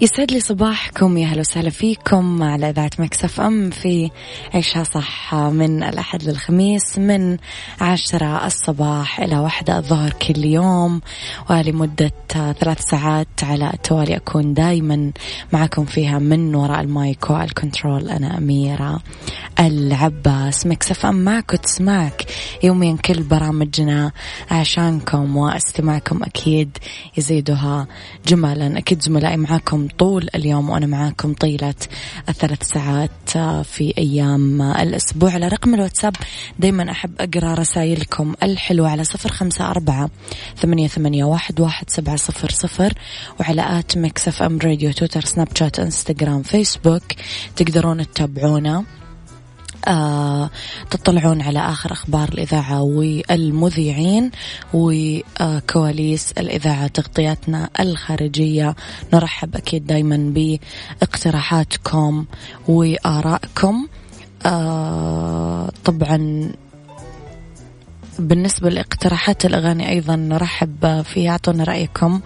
يسعد لي صباحكم يا هلا وسهلا فيكم على إذاعة Mix FM في عيشها صح من الأحد للخميس من عشرة الصباح إلى واحدة الظهر كل يوم ولمدة ثلاث ساعات على التوالي أكون دايما معكم فيها من وراء ال mic وال control أنا أميرة العباس. Mix FM معك وتسمعك يوميا كل برامجنا عشانكم واستماعكم أكيد يزيدها جمالا. أكيد زملائي معاكم طول اليوم وأنا معاكم طيلة الثلاث ساعات في أيام الأسبوع. على رقم الواتساب دايما أحب أقرأ رسائلكم الحلوة على صفر خمسة أربعة ثمانية, ثمانية واحد, واحد سبعة صفر صفر وعلى at Mix FM Radio تويتر سناب شات إنستغرام فيسبوك تقدرون تتابعونا. آه تطلعون على آخر أخبار الإذاعة والمذيعين وكواليس الإذاعة تغطياتنا الخارجية. نرحب أكيد دايما باقتراحاتكم وآرائكم. آه طبعا بالنسبة لاقتراحات الأغاني أيضا نرحب فيها. أعطونا رأيكم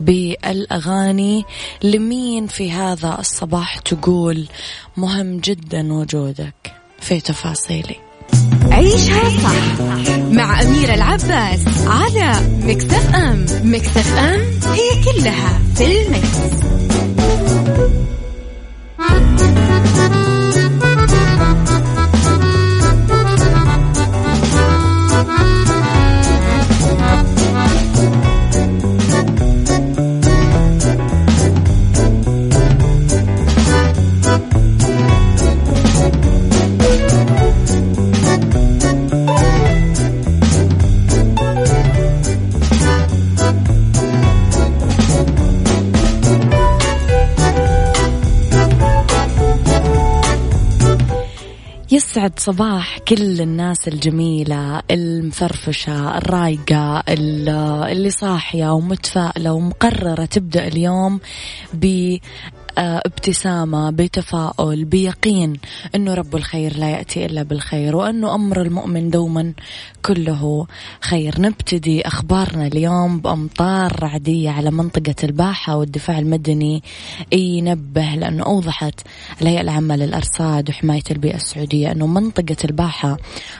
بالأغاني. لمين في هذا الصباح تقول مهم جدا وجودك؟ في تفاصيلي عيشها صح مع أميرة العباس على مكتف أم مكتف أم هي كلها في المكس. يسعد صباح كل الناس الجميلة المفرفشة الرايقة اللي صاحية ومتفائلة ومقررة تبدأ اليوم ابتسامة بتفاؤل بيقين أنه رب الخير لا يأتي إلا بالخير وأنه أمر المؤمن دوما كله خير. نبتدي أخبارنا اليوم بأمطار رعدية على منطقة الباحة والدفاع المدني. ينبه لأنه أوضحت الهيئة العامة للأرصاد وحماية البيئة السعودية أنه منطقة الباحة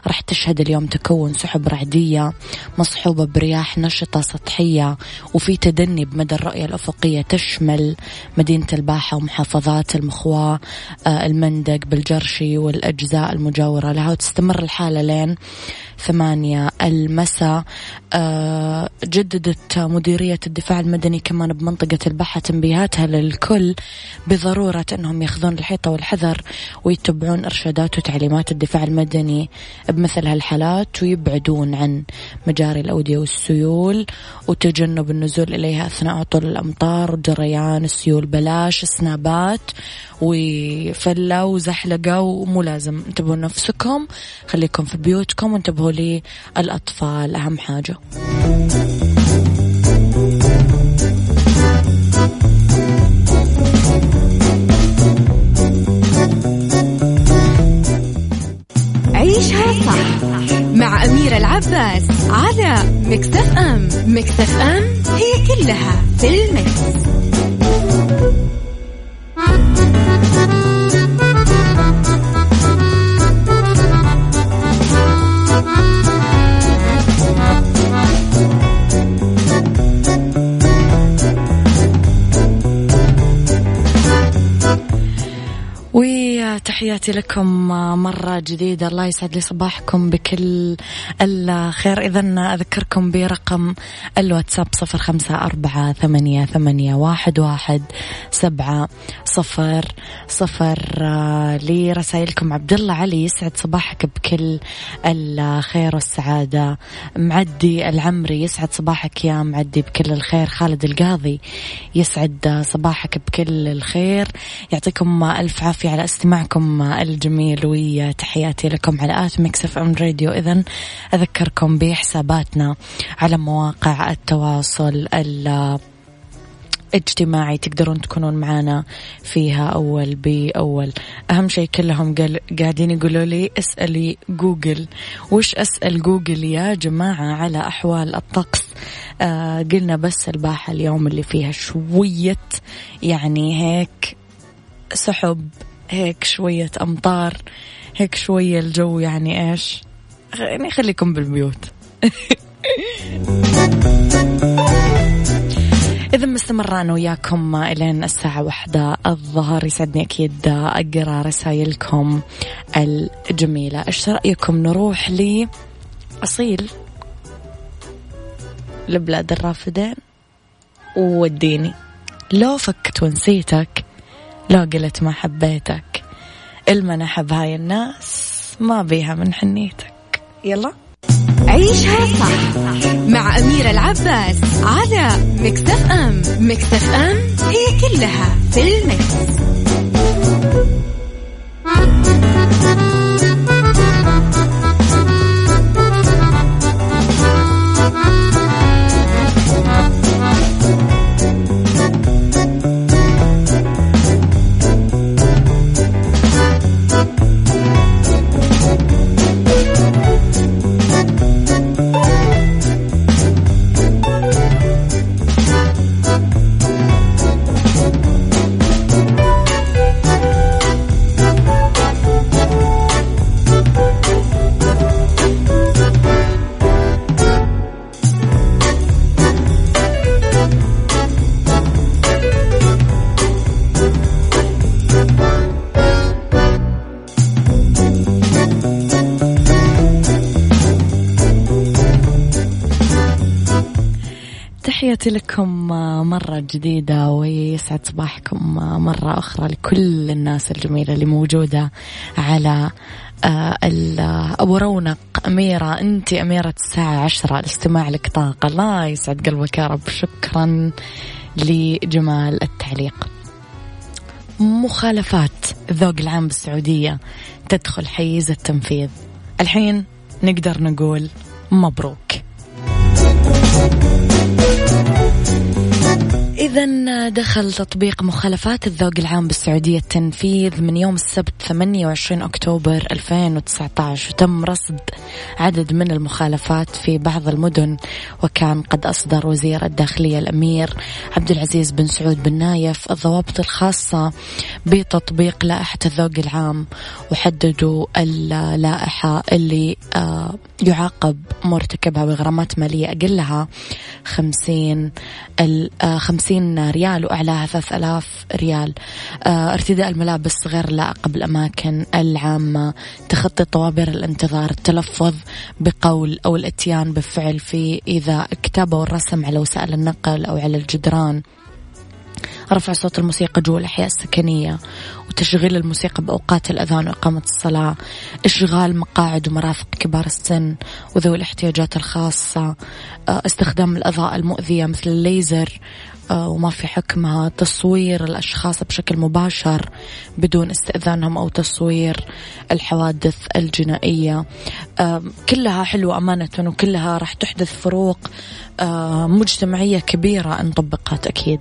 راح تشهد اليوم تكون سحب رعدية مصحوبة برياح نشطة سطحية وفي تدني بمدى الرؤية الأفقية تشمل مدينة الباحة ومحافظات المخواة المندق بالجرشي والأجزاء المجاورة لها وتستمر الحالة لين ثمانية المساء. جددت مديرية الدفاع المدني كمان بمنطقة البحة تنبيهاتها للكل بضرورة أنهم يأخذون الحيطة والحذر ويتبعون إرشادات وتعليمات الدفاع المدني بمثل هالحالات ويبعدون عن مجاري الأودية والسيول وتجنب النزول إليها أثناء هطول الأمطار وجريان السيول بلاش سنابات وفلة وزحلقة ومو لازم انتبهوا لنفسكم. خليكم في بيوتكم وانتبهوا للأطفال أهم حاجة. عيشها صح مع أميرة العباس على مكتف أم. مكتف أم هي كلها في المكس. تحياتي لكم مرة جديدة. الله يسعد لي صباحكم بكل الخير. إذا أذكركم برقم الواتساب صفر خمسة أربعة ثمانية, ثمانية واحد, واحد سبعة صفر صفر. لرسائلكم عبد الله علي. يسعد صباحك بكل الخير والسعادة. معدي العمري يسعد صباحك يا معدي بكل الخير. خالد القاضي يسعد صباحك بكل الخير. يعطيكم ألف عافية على استماعكم الجميل وتحياتي لكم على at Mix FM Radio. إذا أذكركم بحساباتنا على مواقع التواصل اجتماعي. تقدرون تكونون معنا فيها أول بأول. أهم شيء كلهم قاعدين يقولوا لي اسألي جوجل. وش أسأل جوجل يا جماعة على أحوال الطقس؟ آه قلنا بس الباحة اليوم اللي فيها شوية يعني هيك سحب. هيك شوية أمطار هيك شوية الجو يعني إيش يعني خليكم بالبيوت. إذا مستمر أنا وياكم إلين الساعة واحدة الظهر يسعدني أكيد أقرأ رسائلكم الجميلة. إيش رأيكم نروح لي أصيل لبلاد الرافدين؟ وديني. لو فكت ونسيتك لو قلت ما حبيتك. المنح بهاي الناس ما بيها من حنيتك. يلا. عيشها صح مع أميرة العباس على مكتف أم. مكتف أم هي كلها في المكس. جديدة ويسعد صباحكم مرة أخرى لكل الناس الجميلة اللي موجودة على آه، أبو رونق أميرة أنت أميرة الساعة عشرة الاستماع لك طاقة. الله يسعد قلبك يا رب. شكرا لجمال التعليق. مخالفات الذوق العام بالسعودية تدخل حيز التنفيذ. الحين نقدر نقول مبروك. إذا دخل تطبيق مخالفات الذوق العام بالسعودية التنفيذ من يوم السبت 28 أكتوبر 2019 وتم رصد عدد من المخالفات في بعض المدن وكان قد أصدر وزير الداخلية الأمير عبد العزيز بن سعود بن نايف الضوابط الخاصة بتطبيق لائحة الذوق العام وحددوا اللائحة اللي آه، يعاقب مرتكبها بغرامات مالية أقلها 50 50 ريال وأعلاها 3000 ريال. آه، ارتداء الملابس غير لائقة بالأماكن العامة. تخطي طوابير الانتظار. التلفظ بقول أو الإتيان بفعل في إذا الكتابة والرسم على وسائل النقل أو على الجدران. رفع صوت الموسيقى جوا الأحياء السكنية. وتشغيل الموسيقى بأوقات الأذان وإقامة الصلاة إشغال مقاعد ومرافق كبار السن وذوي الاحتياجات الخاصة آه، استخدام الأضاءة المؤذية مثل الليزر آه، وما في حكمها تصوير الأشخاص بشكل مباشر بدون استئذانهم أو تصوير الحوادث الجنائية. كلها حلوة أمانة وكلها راح تحدث فروق آه، مجتمعية كبيرة إن طبقت أكيد.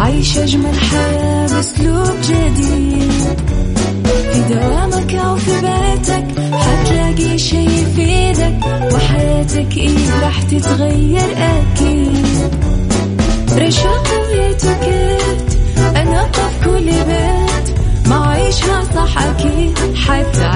عيش أجمل حياة بأسلوب جديد. في دوامك أو في بيتك حتلاقي شي يفيدك وحياتك إيه راح تتغير أكيد. رشاق ويتوكيت أنا في كل بيت ما عيشها صح أكيد حتعيشها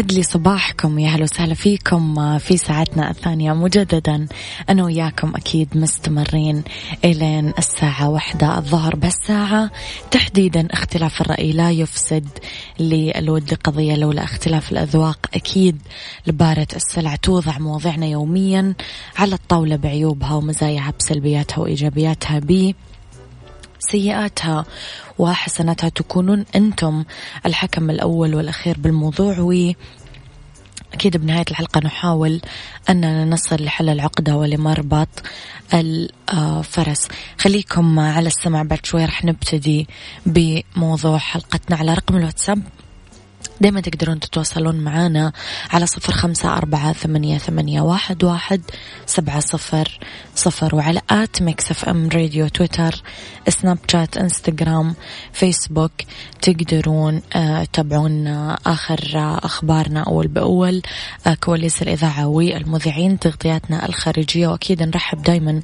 يسعد لي صباحكم يا هلا وسهلا فيكم في ساعتنا الثانية. مجددا أنا وياكم أكيد مستمرين إلين الساعة واحدة الظهر. بهالساعة تحديدا اختلاف الرأي لا يفسد للود قضية لولا اختلاف الأذواق أكيد لبارة السلع توضع مواضيعنا يوميا على الطاولة بعيوبها ومزاياها بسلبياتها وإيجابياتها بي سيئاتها وحسناتها تكونون أنتم الحكم الأول والأخير بالموضوع. و أكيد بنهاية الحلقة نحاول أننا نصل لحل العقدة ولمربط الفرس. خليكم على السمع بعد شوي رح نبتدي بموضوع حلقتنا على رقم الواتساب. دايما تقدرون تتواصلون معنا على صفر خمسة أربعة ثمانية, ثمانية واحد, واحد سبعة صفر صفر وعلى at Mix FM Radio تويتر سناب شات إنستغرام فيسبوك. تقدرون آه تتابعون آخر أخبارنا أول بأول آه كواليس الإذاعة والمذيعين تغطياتنا الخارجية. وأكيد نرحب دايما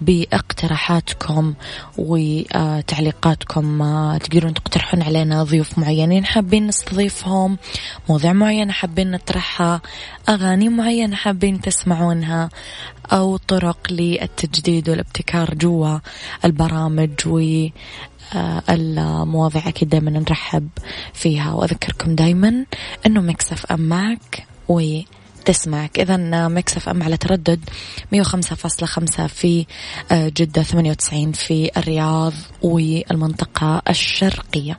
باقتراحاتكم وتعليقاتكم. آه تقدرون تقترحون علينا ضيوف معينين حابين نستضيفهم. مواضيع معينة حابين نطرحها أغاني معينة حابين تسمعونها أو طرق للتجديد والابتكار جوا البرامج و المواضيع أكيد دايما نرحب فيها. وأذكركم دايما أنه Mix FM معك و تسمعك. إذا Mix FM على تردد 105.5 في جدة 98 في الرياض والمنطقة الشرقية.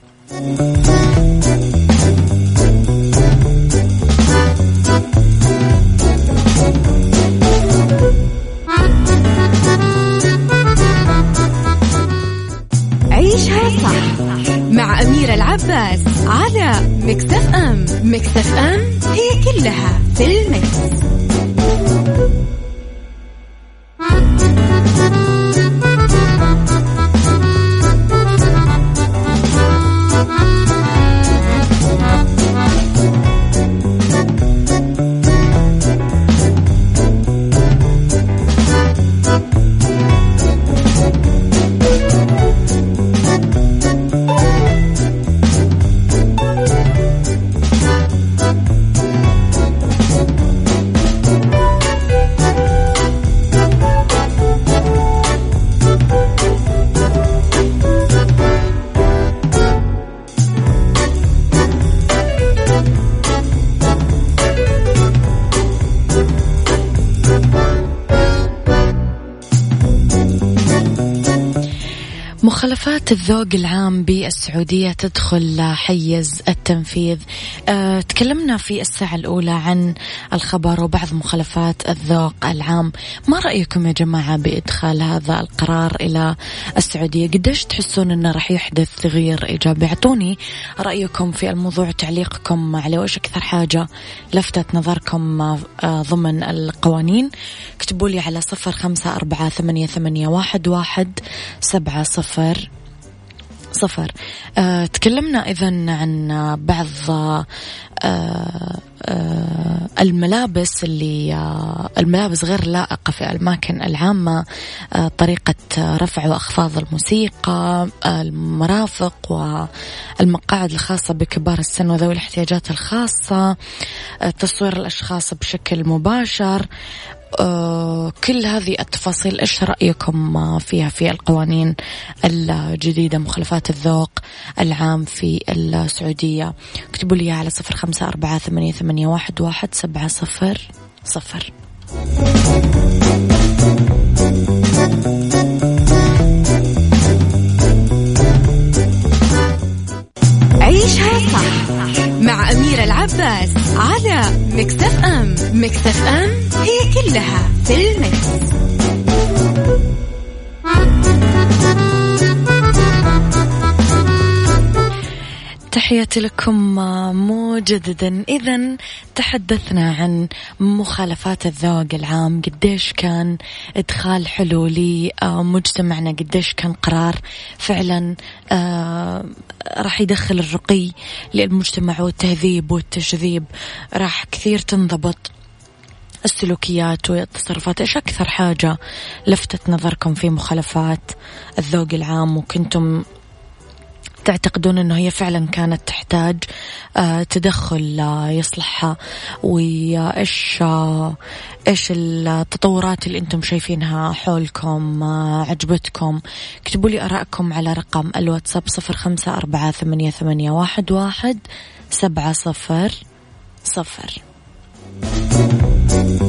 مخالفات الذوق العام بالسعودية تدخل حيز التنفيذ. أه تكلمنا في الساعة الأولى عن الخبر وبعض مخالفات الذوق العام. ما رأيكم يا جماعة بإدخال هذا القرار إلى السعودية؟ قديش تحسون أنه راح يحدث تغيير إيجابي؟ أعطوني رأيكم في الموضوع تعليقكم عليه وإيش أكثر حاجة لفتت نظركم أه ضمن القوانين. اكتبوا لي على صفر خمسة أربعة ثمانية, ثمانية واحد, واحد سبعة صفر. صفر. أه تكلمنا إذا عن بعض أه أه الملابس اللي أه الملابس غير لائقة في الأماكن العامة أه طريقة رفع وأخفاض الموسيقى المرافق والمقاعد الخاصة بكبار السن وذوي الاحتياجات الخاصة أه تصوير الأشخاص بشكل مباشر آه كل هذه التفاصيل إيش رأيكم فيها في القوانين الجديدة مخالفات الذوق العام في السعودية؟ اكتبوا لي على صفر خمسة أربعة ثمانية, ثمانية واحد, واحد سبعة صفر صفر. عيشها صح مع أميرة العباس مكتف أم مكتف أم هي كلها في المكس. تحياتي لكم مجددا. إذا تحدثنا عن مخالفات الذوق العام. قديش كان إدخال حلو لمجتمعنا قديش كان قرار فعلا آه راح يدخل الرقي للمجتمع والتهذيب والتجذيب راح كثير تنضبط السلوكيات والتصرفات. إيش أكثر حاجة لفتت نظركم في مخالفات الذوق العام؟ وكنتم تعتقدون إنه هي فعلا كانت تحتاج آه تدخل آه يصلحها؟ وايش آه إيش التطورات اللي أنتم شايفينها؟ حولكم عجبتكم؟ اكتبوا لي آرائكم على رقم الواتساب صفر خمسة أربعة ثمانية, ثمانية واحد, واحد سبعة صفر صفر. التالي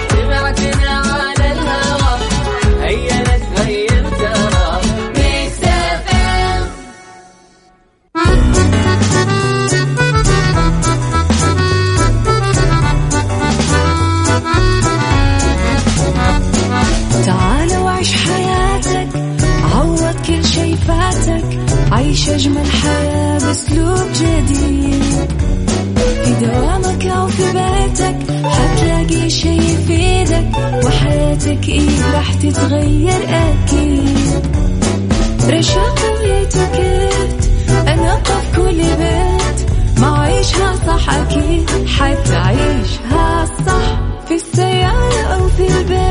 عيش أجمل حياة بأسلوب جديد. في دوامك أو في بيتك حتلاقي شي يفيدك وحياتك إيه راح تتغير أكيد. رشاق ويتوكيت أنا في كل بيت. ما عيشها صح أكيد حتعيشها صح في السيارة أو في البيت.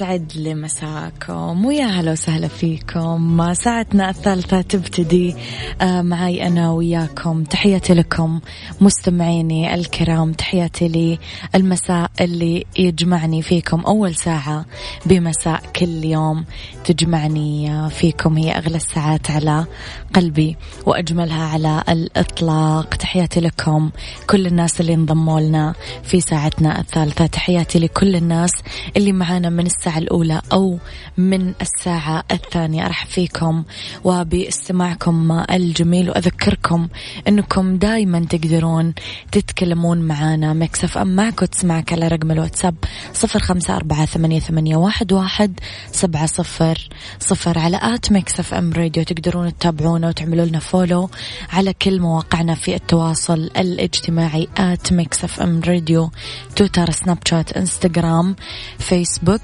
يسعد لي مساكم ويا هلا وسهلا فيكم. ساعتنا الثالثة تبتدي معي أنا وياكم. تحياتي لكم مستمعيني الكرام تحياتي للمساء اللي يجمعني فيكم. أول ساعة بمساء كل يوم تجمعني فيكم. هي أغلى الساعات على قلبي وأجملها على الإطلاق. تحياتي لكم كل الناس اللي انضموا لنا في ساعتنا الثالثة. تحياتي لكل الناس اللي معانا من الساعة الأولى أو من الساعة الثانية. أرحب فيكم وباستماعكم الجميل وأذكركم أنكم دايما تقدرون تتكلمون معنا Mix FM معك وتسمعك على رقم الواتساب صفر خمسة أربعة ثمانية, ثمانية واحد, واحد سبعة صفر صفر. على at Mix FM Radio تقدرون تتابعونا وتعملوا لنا follow على كل مواقعنا في التواصل الاجتماعي. at Mix FM Radio تويتر سناب شات إنستغرام فيسبوك.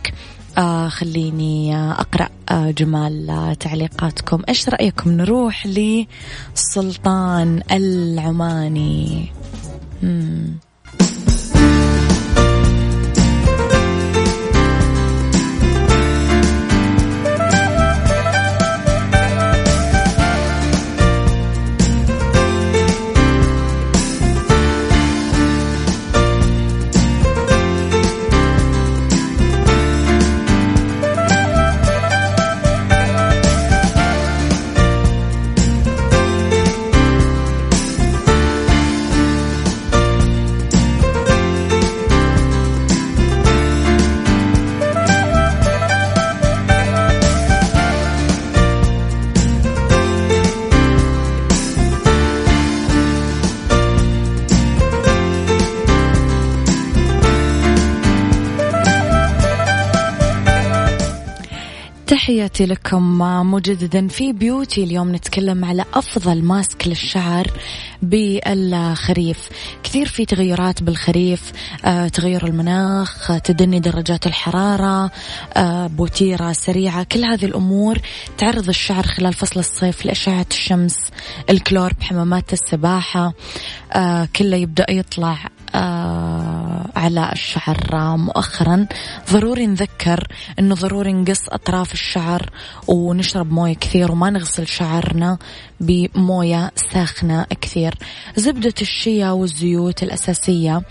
آه خليني أقرأ آه جمال آه تعليقاتكم. إيش رأيكم؟ نروح لسلطان العماني. مم. تحياتي لكم مجددا في بيوتي اليوم نتكلم على أفضل ماسك للشعر بالخريف. كثير في تغيرات بالخريف آه، تغير المناخ تدني درجات الحرارة آه، بوتيرة سريعة. كل هذه الأمور تعرض الشعر خلال فصل الصيف لأشعة الشمس الكلور بحمامات السباحة آه، كله يبدأ يطلع على الشعر مؤخرا. ضروري نذكر إنه ضروري نقص أطراف الشعر ونشرب موية كثير وما نغسل شعرنا بموية ساخنة كثير. زبدة الشيا والزيوت الأساسية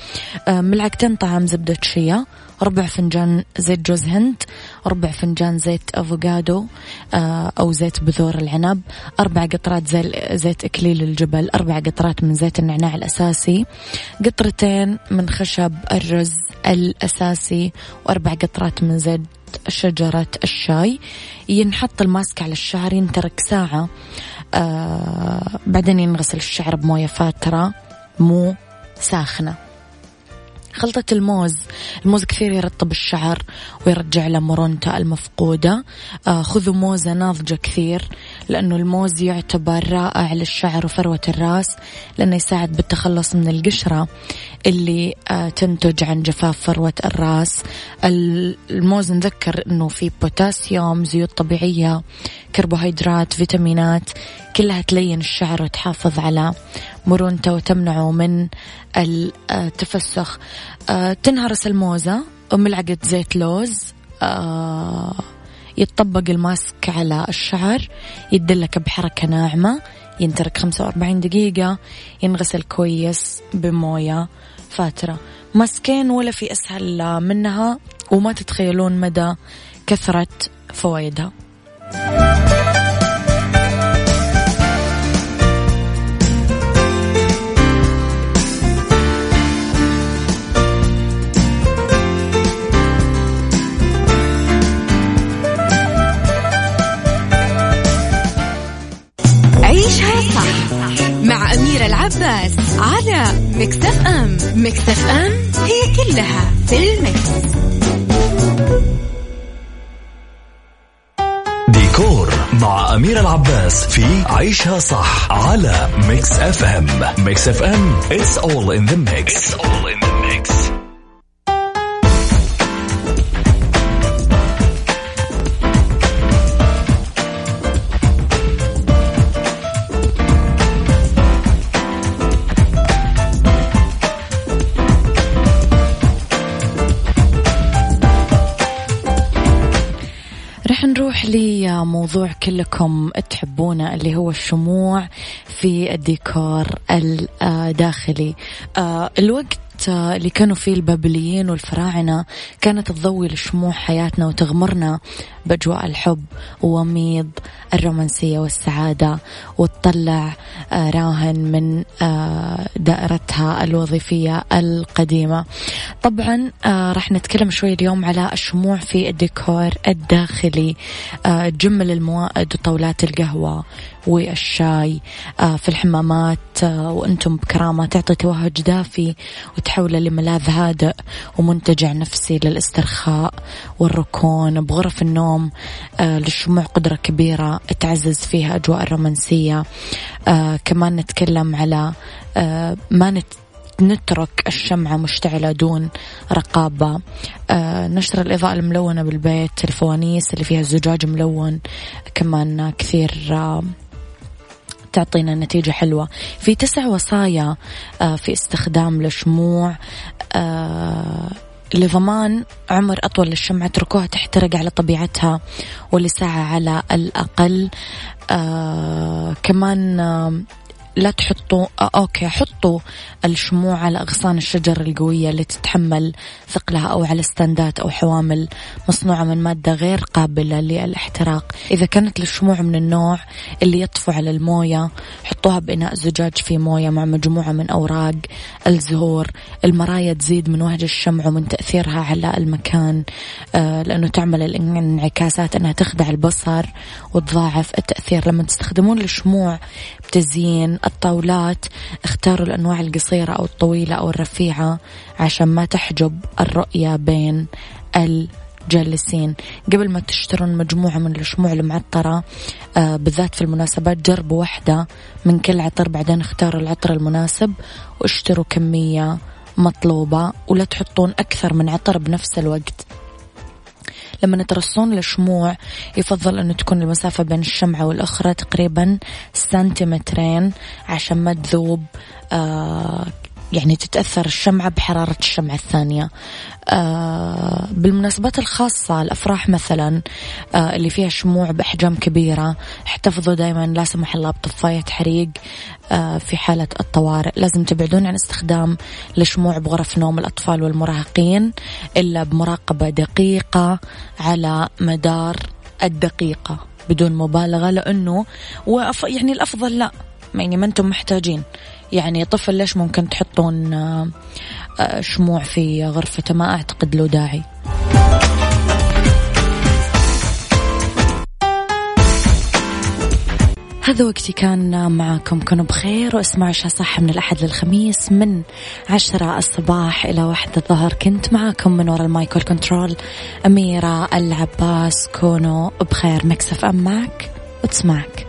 آه ملعقتين طعام زبدة شيا ربع فنجان زيت جوز هند ربع فنجان زيت أفوكادو آه، أو زيت بذور العنب أربع قطرات زيت إكليل الجبل أربع قطرات من زيت النعناع الأساسي قطرتين من خشب الرز الأساسي وأربع قطرات من زيت شجرة الشاي. ينحط الماسك على الشعر ينترك ساعة آه بعدين ينغسل الشعر بموية فاترة مو ساخنة. خلطة الموز. الموز كثير يرطب الشعر ويرجع له مرونته المفقودة. آه خذوا موزة ناضجة كثير لأنه الموز يعتبر رائع للشعر وفروة الرأس لأنه يساعد بالتخلص من القشرة اللي آه تنتج عن جفاف فروة الرأس. الموز نذكر أنه فيه بوتاسيوم زيوت طبيعية كربوهيدرات فيتامينات كلها تلين الشعر وتحافظ على مرونته وتمنعه من التفسخ. آه، تنهرس الموزة وملعقة زيت لوز آه، يتطبق ال mask على الشعر يدلك بحركة ناعمة ينترك 45 دقيقة ينغسل كويس بموية فاترة. ماسكين ولا في أسهل منها وما تتخيلون مدى كثرة فوائدها. عيشها صح على ميكس اف ام ميكس اف ام it's all in the mix it's all in the mix نروح لموضوع كلكم تحبونه اللي هو الشموع في الديكور الداخلي. آه، الوقت آه، اللي كانوا فيه البابليين والفراعنة كانت تضوي لشموع حياتنا وتغمرنا بأجواء الحب ووميض الرومانسية والسعادة وتطلع آه، راهن من آه، دائرتها الوظيفية القديمة. طبعا راح نتكلم شوي اليوم على الشموع في الديكور الداخلي جمل الموائد وطاولات القهوة. والشاي آه، في الحمامات آه، وأنتم بكرامة تعطي توهج دافي وتحولة لملاذ هادئ ومنتجع نفسي للاسترخاء والركون. بغرف النوم آه، للشموع قدرة كبيرة تعزز فيها أجواء الرومانسية. كمان نتكلم على ما نت نترك الشمعة مشتعلة دون رقابة. آه نشر الإضاءة الملونة بالبيت الفوانيس اللي فيها زجاج ملون كمان كثير آه تعطينا نتيجة حلوة. في تسع وصايا آه، في استخدام الشموع آه، لضمان عمر أطول للشمعة اتركوها تحترق على طبيعتها ولساعة على الأقل. آه كمان لا تحطوا آه okay حطوا الشموع على أغصان الشجر القوية اللي تتحمل ثقلها أو على ستاندات أو حوامل مصنوعة من مادة غير قابلة للاحتراق. إذا كانت الشموع من النوع اللي يطفو على الموية حطوها بإناء زجاج في موية مع مجموعة من أوراق الزهور. المرايا تزيد من وهج الشمع ومن تأثيرها على المكان آه لأنه تعمل الانعكاسات أنها تخدع البصر وتضاعف التأثير. لما تستخدمون الشموع بتزيين الطاولات اختاروا الأنواع القصيرة أو الطويلة أو الرفيعة عشان ما تحجب الرؤية بين الجالسين. قبل ما تشترون مجموعة من الشموع المعطرة آه بالذات في المناسبات جربوا واحدة من كل عطر بعدين اختاروا العطر المناسب واشتروا كمية مطلوبة ولا تحطون أكثر من عطر بنفس الوقت. لما ترصون الشموع يفضل أنه تكون المسافة بين الشمعة والأخرى تقريبا سنتيمترين عشان ما تذوب آه يعني تتأثر الشمعة بحرارة الشمعة الثانية. آه بالمناسبات الخاصة الأفراح مثلا آه اللي فيها شموع بأحجام كبيرة احتفظوا دائما لا سمح الله بطفاية حريق آه في حالة الطوارئ. لازم تبعدون عن استخدام الشموع بغرف نوم الأطفال والمراهقين إلا بمراقبة دقيقة على مدار الدقيقة بدون مبالغة لأنه. يعني الأفضل لا. يعني ما أنتم محتاجين. يعني طفل ليش ممكن تحطون آه، آه، شموع في غرفته؟ ما أعتقد له داعي. هذا وقتي كان معكم. كونوا بخير واسمعوا عيشها صح من الأحد للخميس من عشرة الصباح إلى واحدة الظهر. كنت معكم من وراء ال mic وال control أميرة العباس. كونوا بخير. Mix FM معك وتسمعك.